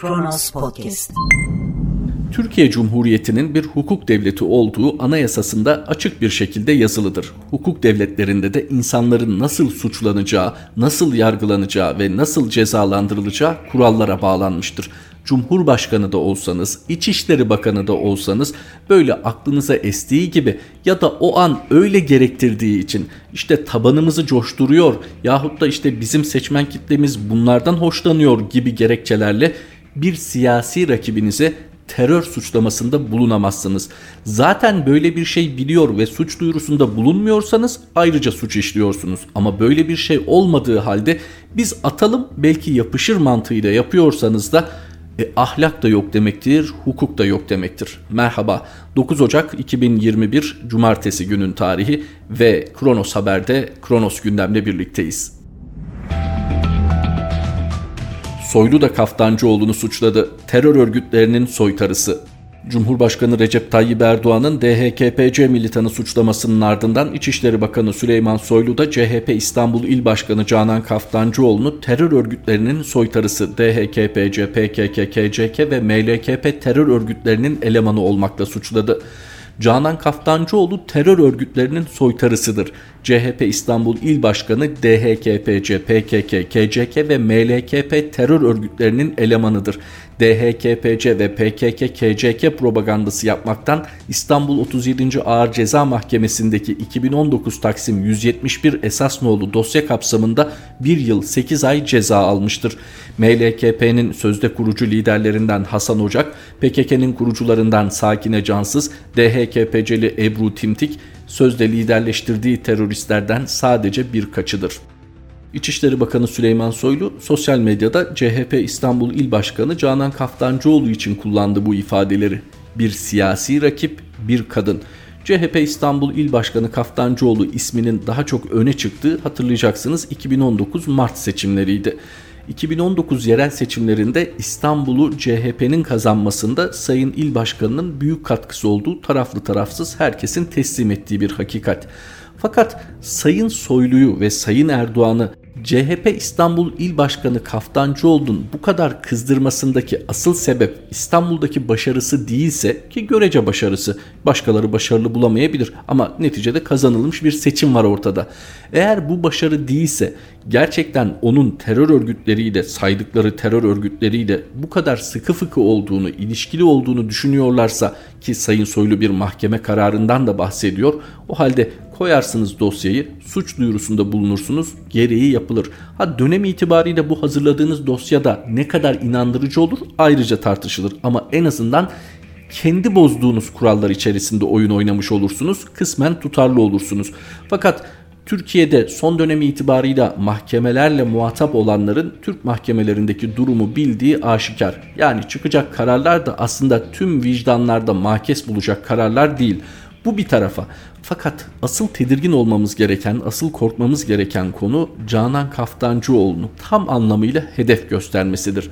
Kronos Podcast. Türkiye Cumhuriyeti'nin bir hukuk devleti olduğu anayasasında açık bir şekilde yazılıdır. Hukuk devletlerinde de insanların nasıl suçlanacağı, nasıl yargılanacağı ve nasıl cezalandırılacağı kurallara bağlanmıştır. Cumhurbaşkanı da olsanız, İçişleri Bakanı da olsanız böyle aklınıza estiği gibi ya da o an öyle gerektirdiği için işte tabanımızı coşturuyor yahut da işte bizim seçmen kitlemiz bunlardan hoşlanıyor gibi gerekçelerle bir siyasi rakibinize terör suçlamasında bulunamazsınız. Zaten böyle bir şey biliyor ve suç duyurusunda bulunmuyorsanız ayrıca suç işliyorsunuz. Ama böyle bir şey olmadığı halde biz atalım belki yapışır mantığıyla yapıyorsanız da e, ahlak da yok demektir, hukuk da yok demektir. Merhaba, 9 Ocak 2021 Cumartesi günün tarihi ve Kronos Haber'de Kronos gündemle birlikteyiz. Soylu da Kaftancıoğlu'nu suçladı. Terör örgütlerinin soytarısı. Cumhurbaşkanı Recep Tayyip Erdoğan'ın DHKPC militanı suçlamasının ardından İçişleri Bakanı Süleyman Soylu da CHP İstanbul İl Başkanı Canan Kaftancıoğlu'nu terör örgütlerinin soytarısı DHKPC, PKK, KCK ve MLKP terör örgütlerinin elemanı olmakla suçladı. Canan Kaftancıoğlu terör örgütlerinin soytarısıdır. CHP İstanbul İl Başkanı DHKPC, PKK, KCK ve MLKP terör örgütlerinin elemanıdır. DHKPC ve PKK, KCK propagandası yapmaktan İstanbul 37. Ağır Ceza Mahkemesi'ndeki 2019 Taksim 171 esas nolu dosya kapsamında 1 yıl 8 ay ceza almıştır. MLKP'nin sözde kurucu liderlerinden Hasan Ocak, PKK'nın kurucularından Sakine Cansız, DHKPC'li Ebru Timtik, sözde liderleştirdiği teröristlerden sadece birkaçıdır. İçişleri Bakanı Süleyman Soylu sosyal medyada CHP İstanbul İl Başkanı Canan Kaftancıoğlu için kullandı bu ifadeleri. Bir siyasi rakip, bir kadın. CHP İstanbul İl Başkanı Kaftancıoğlu isminin daha çok öne çıktığı hatırlayacaksınız 2019 Mart seçimleriydi. 2019 yerel seçimlerinde İstanbul'u CHP'nin kazanmasında Sayın İl Başkanı'nın büyük katkısı olduğu taraflı tarafsız herkesin teslim ettiği bir hakikat. Fakat Sayın Soylu'yu ve Sayın Erdoğan'ı CHP İstanbul İl Başkanı Kaftancıoğlu'nun bu kadar kızdırmasındaki asıl sebep İstanbul'daki başarısı değilse ki görece başarısı başkaları başarılı bulamayabilir ama neticede kazanılmış bir seçim var ortada. Eğer bu başarı değilse gerçekten onun terör örgütleriyle saydıkları terör örgütleriyle bu kadar sıkı fıkı olduğunu, ilişkili olduğunu düşünüyorlarsa ki Sayın Soylu bir mahkeme kararından da bahsediyor. O halde koyarsınız dosyayı, suç duyurusunda bulunursunuz, gereği yapılır. Ha dönem itibariyle bu hazırladığınız dosyada ne kadar inandırıcı olur ayrıca tartışılır ama en azından kendi bozduğunuz kurallar içerisinde oyun oynamış olursunuz. Kısmen tutarlı olursunuz. Fakat Türkiye'de son dönem itibarıyla mahkemelerle muhatap olanların Türk mahkemelerindeki durumu bildiği aşikar. Yani çıkacak kararlar da aslında tüm vicdanlarda mahkes bulacak kararlar değil. Bu bir tarafa. Fakat asıl tedirgin olmamız gereken, asıl korkmamız gereken konu Canan Kaftancıoğlu'nu tam anlamıyla hedef göstermesidir.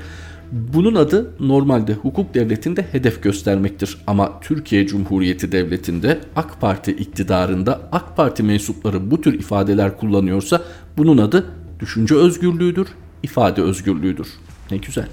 Bunun adı normalde hukuk devletinde hedef göstermektir. Ama Türkiye Cumhuriyeti Devleti'nde AK Parti iktidarında AK Parti mensupları bu tür ifadeler kullanıyorsa bunun adı düşünce özgürlüğüdür, ifade özgürlüğüdür. Ne güzel.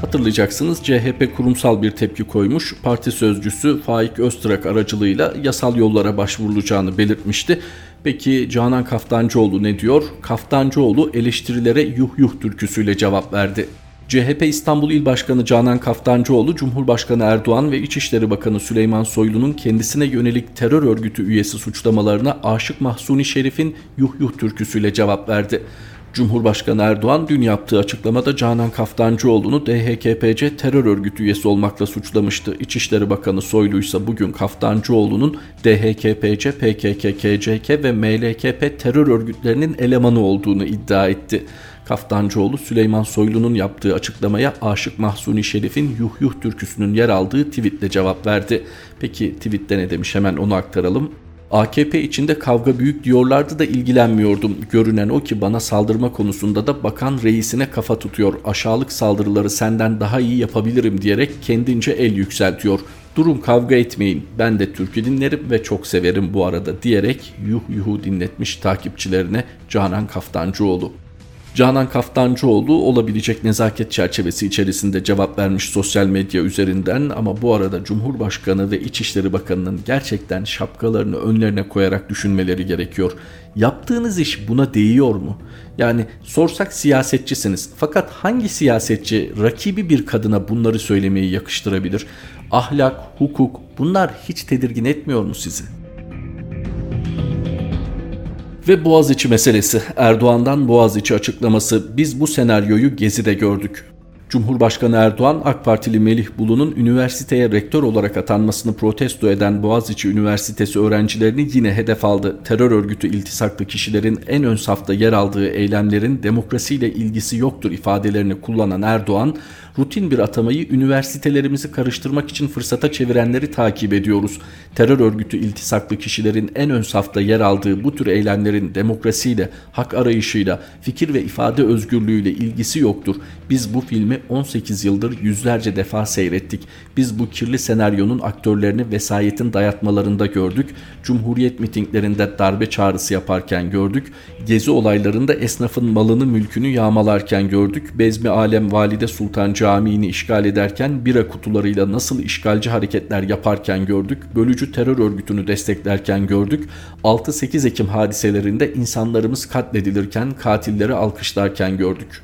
Hatırlayacaksınız CHP kurumsal bir tepki koymuş. Parti sözcüsü Faik Öztrak aracılığıyla yasal yollara başvurulacağını belirtmişti. Peki Canan Kaftancıoğlu ne diyor? Kaftancıoğlu eleştirilere yuh yuh türküsüyle cevap verdi. CHP İstanbul İl Başkanı Canan Kaftancıoğlu, Cumhurbaşkanı Erdoğan ve İçişleri Bakanı Süleyman Soylu'nun kendisine yönelik terör örgütü üyesi suçlamalarına Aşık Mahsuni Şerif'in yuh yuh türküsüyle cevap verdi. Cumhurbaşkanı Erdoğan dün yaptığı açıklamada Canan Kaftancıoğlu'nu DHKPC terör örgütü üyesi olmakla suçlamıştı. İçişleri Bakanı Soylu ise bugün Kaftancıoğlu'nun DHKPC, PKK, KCK ve MLKP terör örgütlerinin elemanı olduğunu iddia etti. Kaftancıoğlu Süleyman Soylu'nun yaptığı açıklamaya Aşık Mahsuni Şerif'in Yuh Yuh türküsünün yer aldığı tweetle cevap verdi. Peki tweette ne demiş hemen onu aktaralım. AKP içinde kavga büyük diyorlardı da ilgilenmiyordum. Görünen o ki bana saldırma konusunda da bakan reisine kafa tutuyor. Aşağılık saldırıları senden daha iyi yapabilirim diyerek kendince el yükseltiyor. Durun kavga etmeyin. Ben de türkü dinlerim ve çok severim bu arada diyerek yuh yuhu dinletmiş takipçilerine Canan Kaftancıoğlu. Canan Kaftancıoğlu olabilecek nezaket çerçevesi içerisinde cevap vermiş sosyal medya üzerinden ama bu arada Cumhurbaşkanı ve İçişleri Bakanı'nın gerçekten şapkalarını önlerine koyarak düşünmeleri gerekiyor. Yaptığınız iş buna değiyor mu? Yani sorsak siyasetçisiniz fakat hangi siyasetçi rakibi bir kadına bunları söylemeyi yakıştırabilir? Ahlak, hukuk bunlar hiç tedirgin etmiyor mu sizi? Ve Boğaziçi meselesi. Erdoğan'dan Boğaziçi açıklaması. Biz bu senaryoyu Gezi'de gördük. Cumhurbaşkanı Erdoğan AK Partili Melih Bulu'nun üniversiteye rektör olarak atanmasını protesto eden Boğaziçi Üniversitesi öğrencilerini yine hedef aldı. Terör örgütü iltisaklı kişilerin en ön safta yer aldığı eylemlerin demokrasiyle ilgisi yoktur ifadelerini kullanan Erdoğan, rutin bir atamayı üniversitelerimizi karıştırmak için fırsata çevirenleri takip ediyoruz. Terör örgütü iltisaklı kişilerin en ön safta yer aldığı bu tür eylemlerin demokrasiyle, hak arayışıyla, fikir ve ifade özgürlüğüyle ilgisi yoktur. Biz bu filmi 18 yıldır yüzlerce defa seyrettik. Biz bu kirli senaryonun aktörlerini vesayetin dayatmalarında gördük. Cumhuriyet mitinglerinde darbe çağrısı yaparken gördük. Gezi olaylarında esnafın malını mülkünü yağmalarken gördük. Bezmi Alem Valide Sultan Camii'ni işgal ederken bira kutularıyla nasıl işgalci hareketler yaparken gördük. Bölücü terör örgütünü desteklerken gördük. 6-8 Ekim hadiselerinde insanlarımız katledilirken katilleri alkışlarken gördük.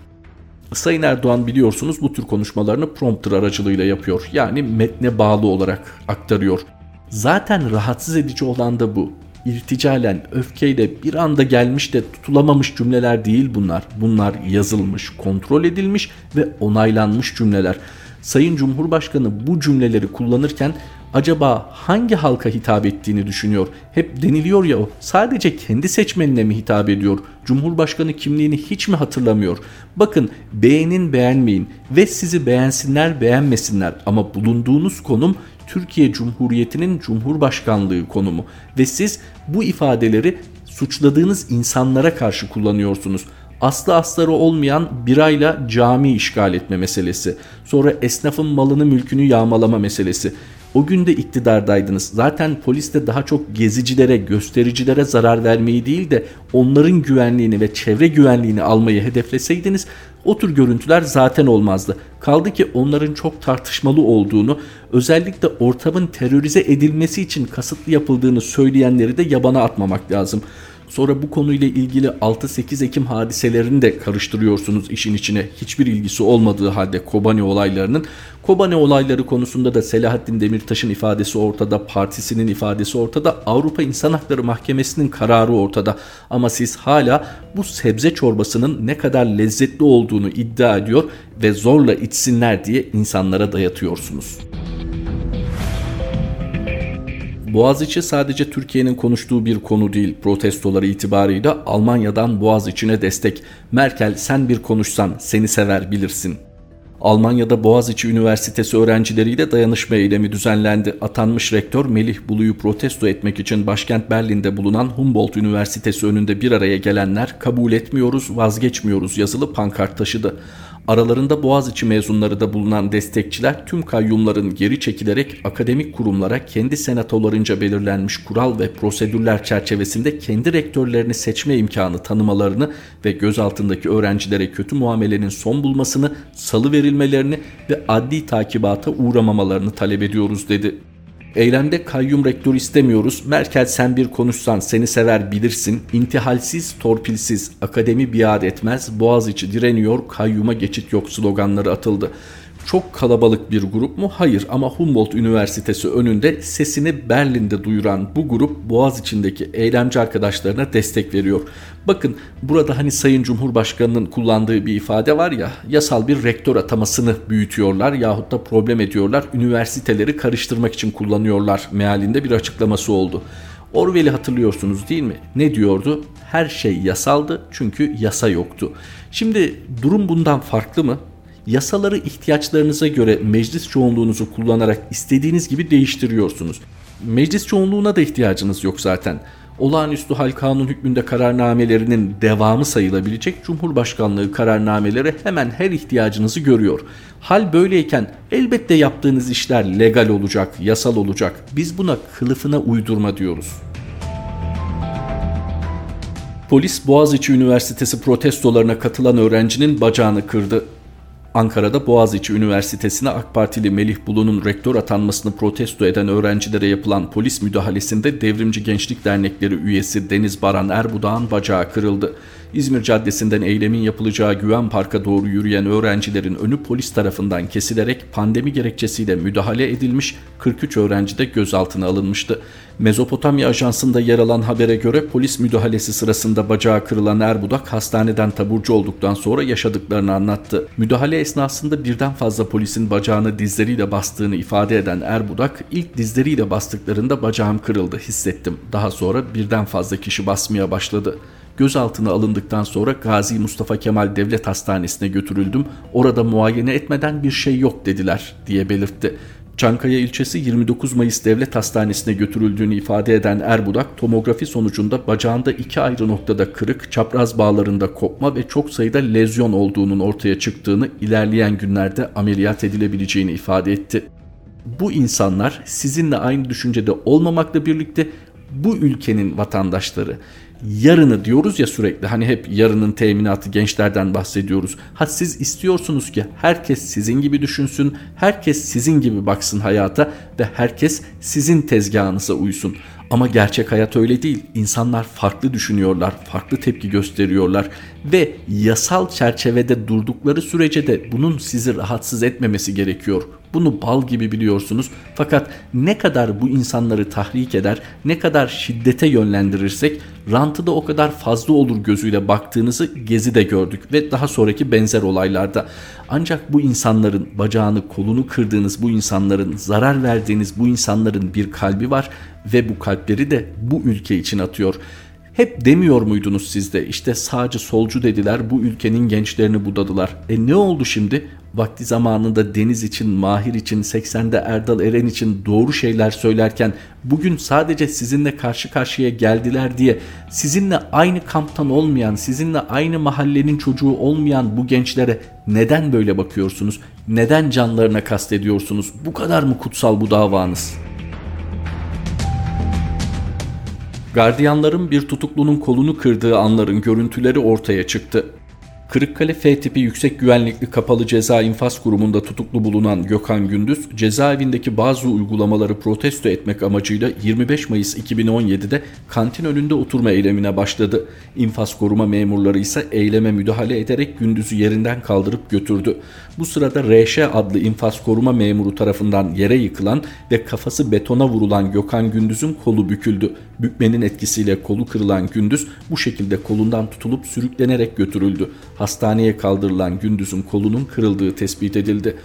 Sayın Erdoğan biliyorsunuz bu tür konuşmalarını prompter aracılığıyla yapıyor. Yani metne bağlı olarak aktarıyor. Zaten rahatsız edici olan da bu. İrticalen, öfkeyle bir anda gelmiş de tutulamamış cümleler değil bunlar. Bunlar yazılmış, kontrol edilmiş ve onaylanmış cümleler. Sayın Cumhurbaşkanı bu cümleleri kullanırken acaba hangi halka hitap ettiğini düşünüyor. Hep deniliyor ya o sadece kendi seçmenine mi hitap ediyor? Cumhurbaşkanı kimliğini hiç mi hatırlamıyor? Bakın beğenin beğenmeyin ve sizi beğensinler beğenmesinler ama bulunduğunuz konum Türkiye Cumhuriyeti'nin Cumhurbaşkanlığı konumu ve siz bu ifadeleri suçladığınız insanlara karşı kullanıyorsunuz aslı astarı olmayan birayla cami işgal etme meselesi. Sonra esnafın malını mülkünü yağmalama meselesi. O gün de iktidardaydınız. Zaten polis de daha çok gezicilere, göstericilere zarar vermeyi değil de onların güvenliğini ve çevre güvenliğini almayı hedefleseydiniz o tür görüntüler zaten olmazdı. Kaldı ki onların çok tartışmalı olduğunu, özellikle ortamın terörize edilmesi için kasıtlı yapıldığını söyleyenleri de yabana atmamak lazım. Sonra bu konuyla ilgili 6-8 Ekim hadiselerini de karıştırıyorsunuz işin içine. Hiçbir ilgisi olmadığı halde Kobani olaylarının. Kobani olayları konusunda da Selahattin Demirtaş'ın ifadesi ortada, partisinin ifadesi ortada, Avrupa İnsan Hakları Mahkemesi'nin kararı ortada. Ama siz hala bu sebze çorbasının ne kadar lezzetli olduğunu iddia ediyor ve zorla içsinler diye insanlara dayatıyorsunuz. Boğaziçi sadece Türkiye'nin konuştuğu bir konu değil. Protestoları itibarıyla Almanya'dan Boğaziçi'ne destek. Merkel sen bir konuşsan seni sever bilirsin. Almanya'da Boğaziçi Üniversitesi öğrencileriyle dayanışma eylemi düzenlendi. Atanmış rektör Melih Bulu'yu protesto etmek için başkent Berlin'de bulunan Humboldt Üniversitesi önünde bir araya gelenler kabul etmiyoruz, vazgeçmiyoruz yazılı pankart taşıdı. Aralarında Boğaziçi mezunları da bulunan destekçiler tüm kayyumların geri çekilerek akademik kurumlara kendi senatolarınca belirlenmiş kural ve prosedürler çerçevesinde kendi rektörlerini seçme imkanı tanımalarını ve gözaltındaki öğrencilere kötü muamelenin son bulmasını, salı verilmelerini ve adli takibata uğramamalarını talep ediyoruz dedi. Eylemde kayyum rektör istemiyoruz. Merkel sen bir konuşsan seni sever bilirsin. İntihalsiz, torpilsiz, akademi biat etmez. Boğaziçi direniyor, kayyuma geçit yok sloganları atıldı. Çok kalabalık bir grup mu? Hayır ama Humboldt Üniversitesi önünde sesini Berlin'de duyuran bu grup Boğaz içindeki eylemci arkadaşlarına destek veriyor. Bakın burada hani Sayın Cumhurbaşkanı'nın kullandığı bir ifade var ya yasal bir rektör atamasını büyütüyorlar yahut da problem ediyorlar. Üniversiteleri karıştırmak için kullanıyorlar mealinde bir açıklaması oldu. Orwell'i hatırlıyorsunuz değil mi? Ne diyordu? Her şey yasaldı çünkü yasa yoktu. Şimdi durum bundan farklı mı? Yasaları ihtiyaçlarınıza göre meclis çoğunluğunuzu kullanarak istediğiniz gibi değiştiriyorsunuz. Meclis çoğunluğuna da ihtiyacınız yok zaten. Olağanüstü hal kanun hükmünde kararnamelerinin devamı sayılabilecek Cumhurbaşkanlığı kararnameleri hemen her ihtiyacınızı görüyor. Hal böyleyken elbette yaptığınız işler legal olacak, yasal olacak. Biz buna kılıfına uydurma diyoruz. Polis Boğaziçi Üniversitesi protestolarına katılan öğrencinin bacağını kırdı. Ankara'da Boğaziçi Üniversitesi'ne AK Partili Melih Bulu'nun rektör atanmasını protesto eden öğrencilere yapılan polis müdahalesinde Devrimci Gençlik Dernekleri üyesi Deniz Baran Erbudağ'ın bacağı kırıldı. İzmir Caddesi'nden eylemin yapılacağı Güven Park'a doğru yürüyen öğrencilerin önü polis tarafından kesilerek pandemi gerekçesiyle müdahale edilmiş 43 öğrenci de gözaltına alınmıştı. Mezopotamya Ajansı'nda yer alan habere göre polis müdahalesi sırasında bacağı kırılan Erbudak hastaneden taburcu olduktan sonra yaşadıklarını anlattı. Müdahale esnasında birden fazla polisin bacağını dizleriyle bastığını ifade eden Erbudak ilk dizleriyle bastıklarında bacağım kırıldı hissettim. Daha sonra birden fazla kişi basmaya başladı. Gözaltına alındıktan sonra Gazi Mustafa Kemal Devlet Hastanesi'ne götürüldüm. Orada muayene etmeden bir şey yok dediler diye belirtti. Çankaya ilçesi 29 Mayıs Devlet Hastanesi'ne götürüldüğünü ifade eden Erbudak, tomografi sonucunda bacağında iki ayrı noktada kırık, çapraz bağlarında kopma ve çok sayıda lezyon olduğunun ortaya çıktığını, ilerleyen günlerde ameliyat edilebileceğini ifade etti. Bu insanlar sizinle aynı düşüncede olmamakla birlikte bu ülkenin vatandaşları yarını diyoruz ya sürekli hani hep yarının teminatı gençlerden bahsediyoruz. Ha siz istiyorsunuz ki herkes sizin gibi düşünsün, herkes sizin gibi baksın hayata ve herkes sizin tezgahınıza uysun. Ama gerçek hayat öyle değil. İnsanlar farklı düşünüyorlar, farklı tepki gösteriyorlar ve yasal çerçevede durdukları sürece de bunun sizi rahatsız etmemesi gerekiyor. Bunu bal gibi biliyorsunuz. Fakat ne kadar bu insanları tahrik eder, ne kadar şiddete yönlendirirsek rantı da o kadar fazla olur gözüyle baktığınızı Gezi'de gördük ve daha sonraki benzer olaylarda. Ancak bu insanların bacağını kolunu kırdığınız bu insanların zarar verdiğiniz bu insanların bir kalbi var ve bu kalpleri de bu ülke için atıyor. Hep demiyor muydunuz sizde işte sağcı solcu dediler bu ülkenin gençlerini budadılar. E ne oldu şimdi? Vakti zamanında Deniz için, Mahir için, 80'de Erdal Eren için doğru şeyler söylerken bugün sadece sizinle karşı karşıya geldiler diye sizinle aynı kamptan olmayan, sizinle aynı mahallenin çocuğu olmayan bu gençlere neden böyle bakıyorsunuz? Neden canlarına kastediyorsunuz? Bu kadar mı kutsal bu davanız?'' Gardiyanların bir tutuklunun kolunu kırdığı anların görüntüleri ortaya çıktı. Kırıkkale F tipi yüksek güvenlikli kapalı ceza infaz kurumunda tutuklu bulunan Gökhan Gündüz, cezaevindeki bazı uygulamaları protesto etmek amacıyla 25 Mayıs 2017'de kantin önünde oturma eylemine başladı. İnfaz koruma memurları ise eyleme müdahale ederek Gündüz'ü yerinden kaldırıp götürdü. Bu sırada RŞ adlı infaz koruma memuru tarafından yere yıkılan ve kafası betona vurulan Gökhan Gündüz'ün kolu büküldü. Bükmenin etkisiyle kolu kırılan Gündüz bu şekilde kolundan tutulup sürüklenerek götürüldü hastaneye kaldırılan Gündüz'ün kolunun kırıldığı tespit edildi.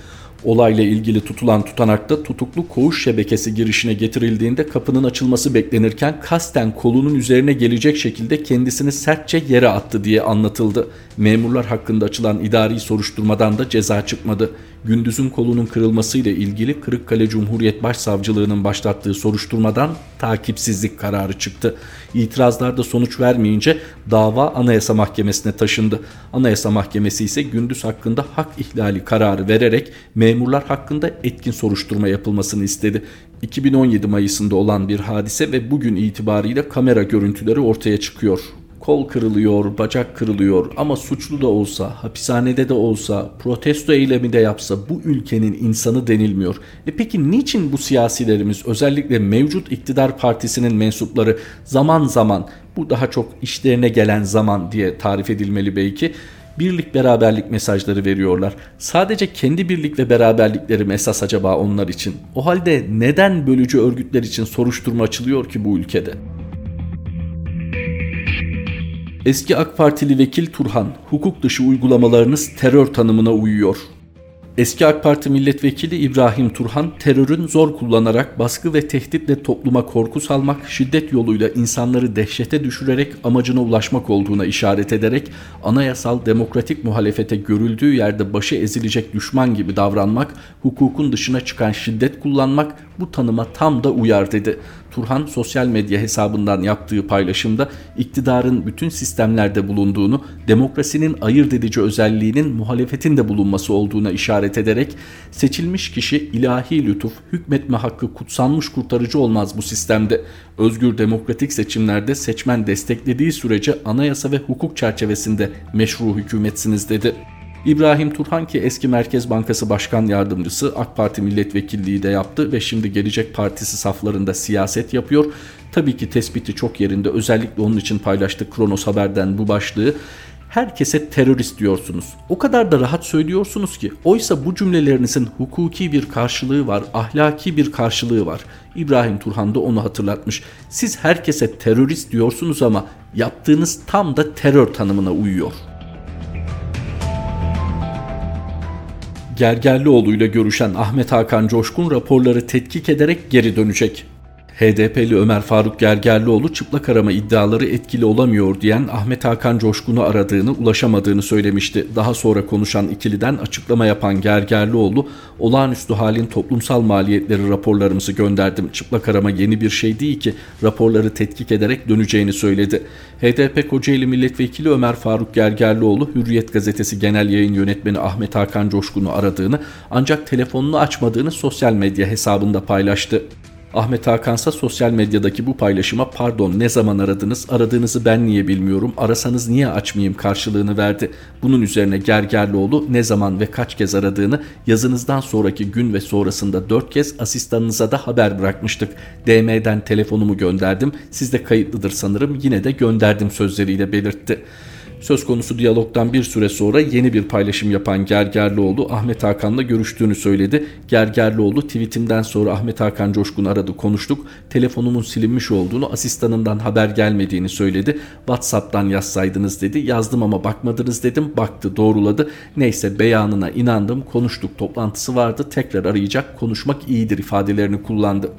Olayla ilgili tutulan tutanakta tutuklu koğuş şebekesi girişine getirildiğinde kapının açılması beklenirken kasten kolunun üzerine gelecek şekilde kendisini sertçe yere attı diye anlatıldı. Memurlar hakkında açılan idari soruşturmadan da ceza çıkmadı. Gündüz'ün kolunun kırılmasıyla ilgili Kırıkkale Cumhuriyet Başsavcılığı'nın başlattığı soruşturmadan takipsizlik kararı çıktı. İtirazlar da sonuç vermeyince dava Anayasa Mahkemesi'ne taşındı. Anayasa Mahkemesi ise Gündüz hakkında hak ihlali kararı vererek memurlar hakkında etkin soruşturma yapılmasını istedi. 2017 Mayıs'ında olan bir hadise ve bugün itibariyle kamera görüntüleri ortaya çıkıyor kol kırılıyor, bacak kırılıyor ama suçlu da olsa, hapishanede de olsa, protesto eylemi de yapsa bu ülkenin insanı denilmiyor. E peki niçin bu siyasilerimiz özellikle mevcut iktidar partisinin mensupları zaman zaman bu daha çok işlerine gelen zaman diye tarif edilmeli belki birlik beraberlik mesajları veriyorlar. Sadece kendi birlik ve beraberlikleri mi esas acaba onlar için? O halde neden bölücü örgütler için soruşturma açılıyor ki bu ülkede? Eski AK Partili vekil Turhan, hukuk dışı uygulamalarınız terör tanımına uyuyor. Eski AK Parti milletvekili İbrahim Turhan terörün zor kullanarak baskı ve tehditle topluma korku salmak, şiddet yoluyla insanları dehşete düşürerek amacına ulaşmak olduğuna işaret ederek anayasal demokratik muhalefete görüldüğü yerde başı ezilecek düşman gibi davranmak, hukukun dışına çıkan şiddet kullanmak bu tanıma tam da uyar dedi. Turhan sosyal medya hesabından yaptığı paylaşımda iktidarın bütün sistemlerde bulunduğunu, demokrasinin ayırt edici özelliğinin muhalefetin de bulunması olduğuna işaret ederek seçilmiş kişi ilahi lütuf, hükmetme hakkı kutsanmış kurtarıcı olmaz bu sistemde. Özgür demokratik seçimlerde seçmen desteklediği sürece anayasa ve hukuk çerçevesinde meşru hükümetsiniz dedi. İbrahim Turhan ki eski Merkez Bankası Başkan Yardımcısı AK Parti milletvekilliği de yaptı ve şimdi Gelecek Partisi saflarında siyaset yapıyor. Tabii ki tespiti çok yerinde özellikle onun için paylaştık Kronos Haber'den bu başlığı. Herkese terörist diyorsunuz. O kadar da rahat söylüyorsunuz ki oysa bu cümlelerinizin hukuki bir karşılığı var, ahlaki bir karşılığı var. İbrahim Turhan da onu hatırlatmış. Siz herkese terörist diyorsunuz ama yaptığınız tam da terör tanımına uyuyor.'' Gergerlioğlu ile görüşen Ahmet Hakan Coşkun raporları tetkik ederek geri dönecek. HDP'li Ömer Faruk Gergerlioğlu çıplak arama iddiaları etkili olamıyor diyen Ahmet Hakan Coşkun'u aradığını, ulaşamadığını söylemişti. Daha sonra konuşan ikiliden açıklama yapan Gergerlioğlu, olağanüstü halin toplumsal maliyetleri raporlarımızı gönderdim. Çıplak arama yeni bir şey değil ki raporları tetkik ederek döneceğini söyledi. HDP Kocaeli Milletvekili Ömer Faruk Gergerlioğlu, Hürriyet Gazetesi Genel Yayın Yönetmeni Ahmet Hakan Coşkun'u aradığını ancak telefonunu açmadığını sosyal medya hesabında paylaştı. Ahmet Hakansa sosyal medyadaki bu paylaşıma pardon ne zaman aradınız aradığınızı ben niye bilmiyorum arasanız niye açmayayım karşılığını verdi. Bunun üzerine Gergerlioğlu ne zaman ve kaç kez aradığını yazınızdan sonraki gün ve sonrasında 4 kez asistanınıza da haber bırakmıştık. DM'den telefonumu gönderdim siz de kayıtlıdır sanırım yine de gönderdim sözleriyle belirtti. Söz konusu diyalogdan bir süre sonra yeni bir paylaşım yapan Gergerlioğlu Ahmet Hakan'la görüştüğünü söyledi. Gergerlioğlu tweetimden sonra Ahmet Hakan Coşkun aradı konuştuk. Telefonumun silinmiş olduğunu asistanından haber gelmediğini söyledi. Whatsapp'tan yazsaydınız dedi. Yazdım ama bakmadınız dedim. Baktı doğruladı. Neyse beyanına inandım konuştuk toplantısı vardı tekrar arayacak konuşmak iyidir ifadelerini kullandı.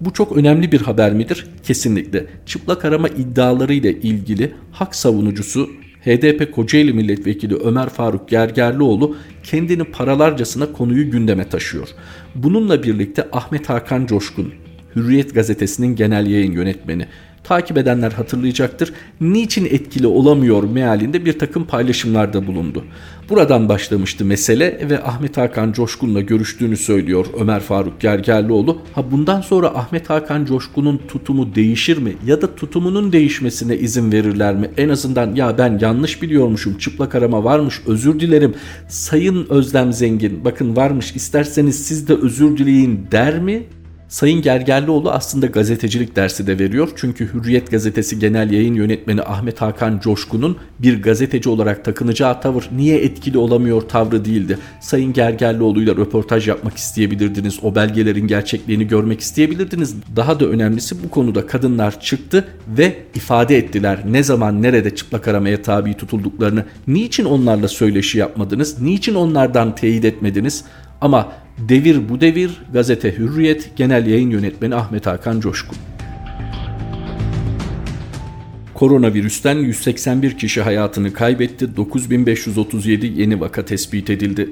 Bu çok önemli bir haber midir? Kesinlikle. Çıplak arama iddiaları ile ilgili hak savunucusu HDP Kocaeli Milletvekili Ömer Faruk Gergerlioğlu kendini paralarcasına konuyu gündeme taşıyor. Bununla birlikte Ahmet Hakan Coşkun, Hürriyet gazetesinin genel yayın yönetmeni, takip edenler hatırlayacaktır. Niçin etkili olamıyor mealinde bir takım paylaşımlarda bulundu. Buradan başlamıştı mesele ve Ahmet Hakan Coşkun'la görüştüğünü söylüyor Ömer Faruk Gergerlioğlu. Ha bundan sonra Ahmet Hakan Coşkun'un tutumu değişir mi ya da tutumunun değişmesine izin verirler mi? En azından ya ben yanlış biliyormuşum çıplak arama varmış özür dilerim. Sayın Özlem Zengin bakın varmış isterseniz siz de özür dileyin der mi? Sayın Gergerlioğlu aslında gazetecilik dersi de veriyor. Çünkü Hürriyet Gazetesi Genel Yayın Yönetmeni Ahmet Hakan Coşkun'un bir gazeteci olarak takınacağı tavır niye etkili olamıyor tavrı değildi. Sayın Gergerlioğlu ile röportaj yapmak isteyebilirdiniz. O belgelerin gerçekliğini görmek isteyebilirdiniz. Daha da önemlisi bu konuda kadınlar çıktı ve ifade ettiler. Ne zaman nerede çıplak aramaya tabi tutulduklarını. Niçin onlarla söyleşi yapmadınız? Niçin onlardan teyit etmediniz? Ama Devir bu devir, gazete Hürriyet, genel yayın yönetmeni Ahmet Hakan Coşkun. Koronavirüsten 181 kişi hayatını kaybetti, 9537 yeni vaka tespit edildi.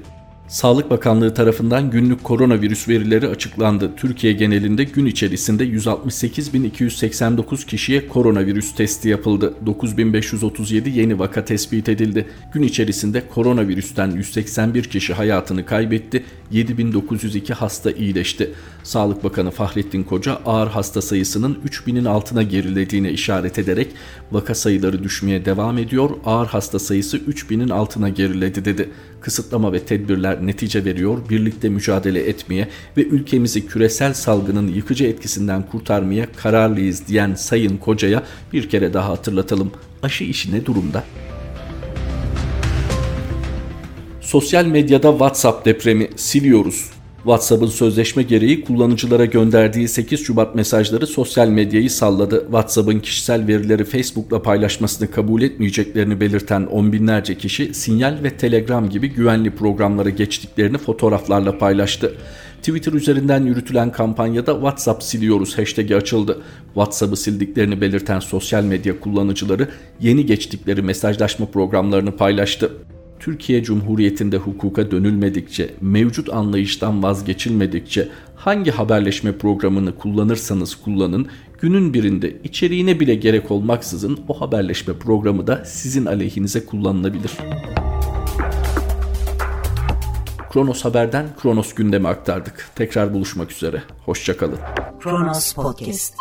Sağlık Bakanlığı tarafından günlük koronavirüs verileri açıklandı. Türkiye genelinde gün içerisinde 168.289 kişiye koronavirüs testi yapıldı. 9.537 yeni vaka tespit edildi. Gün içerisinde koronavirüsten 181 kişi hayatını kaybetti. 7.902 hasta iyileşti. Sağlık Bakanı Fahrettin Koca ağır hasta sayısının 3000'in altına gerilediğine işaret ederek vaka sayıları düşmeye devam ediyor. Ağır hasta sayısı 3000'in altına geriledi dedi. Kısıtlama ve tedbirler netice veriyor. Birlikte mücadele etmeye ve ülkemizi küresel salgının yıkıcı etkisinden kurtarmaya kararlıyız diyen Sayın Koca'ya bir kere daha hatırlatalım. Aşı işi ne durumda? Sosyal medyada WhatsApp depremi siliyoruz. WhatsApp'ın sözleşme gereği kullanıcılara gönderdiği 8 Şubat mesajları sosyal medyayı salladı. WhatsApp'ın kişisel verileri Facebook'la paylaşmasını kabul etmeyeceklerini belirten on binlerce kişi Sinyal ve Telegram gibi güvenli programlara geçtiklerini fotoğraflarla paylaştı. Twitter üzerinden yürütülen kampanyada WhatsApp siliyoruz hashtag'i açıldı. WhatsApp'ı sildiklerini belirten sosyal medya kullanıcıları yeni geçtikleri mesajlaşma programlarını paylaştı. Türkiye Cumhuriyeti'nde hukuka dönülmedikçe, mevcut anlayıştan vazgeçilmedikçe hangi haberleşme programını kullanırsanız kullanın, günün birinde içeriğine bile gerek olmaksızın o haberleşme programı da sizin aleyhinize kullanılabilir. Kronos Haber'den Kronos gündemi aktardık. Tekrar buluşmak üzere. Hoşçakalın. Kronos Podcast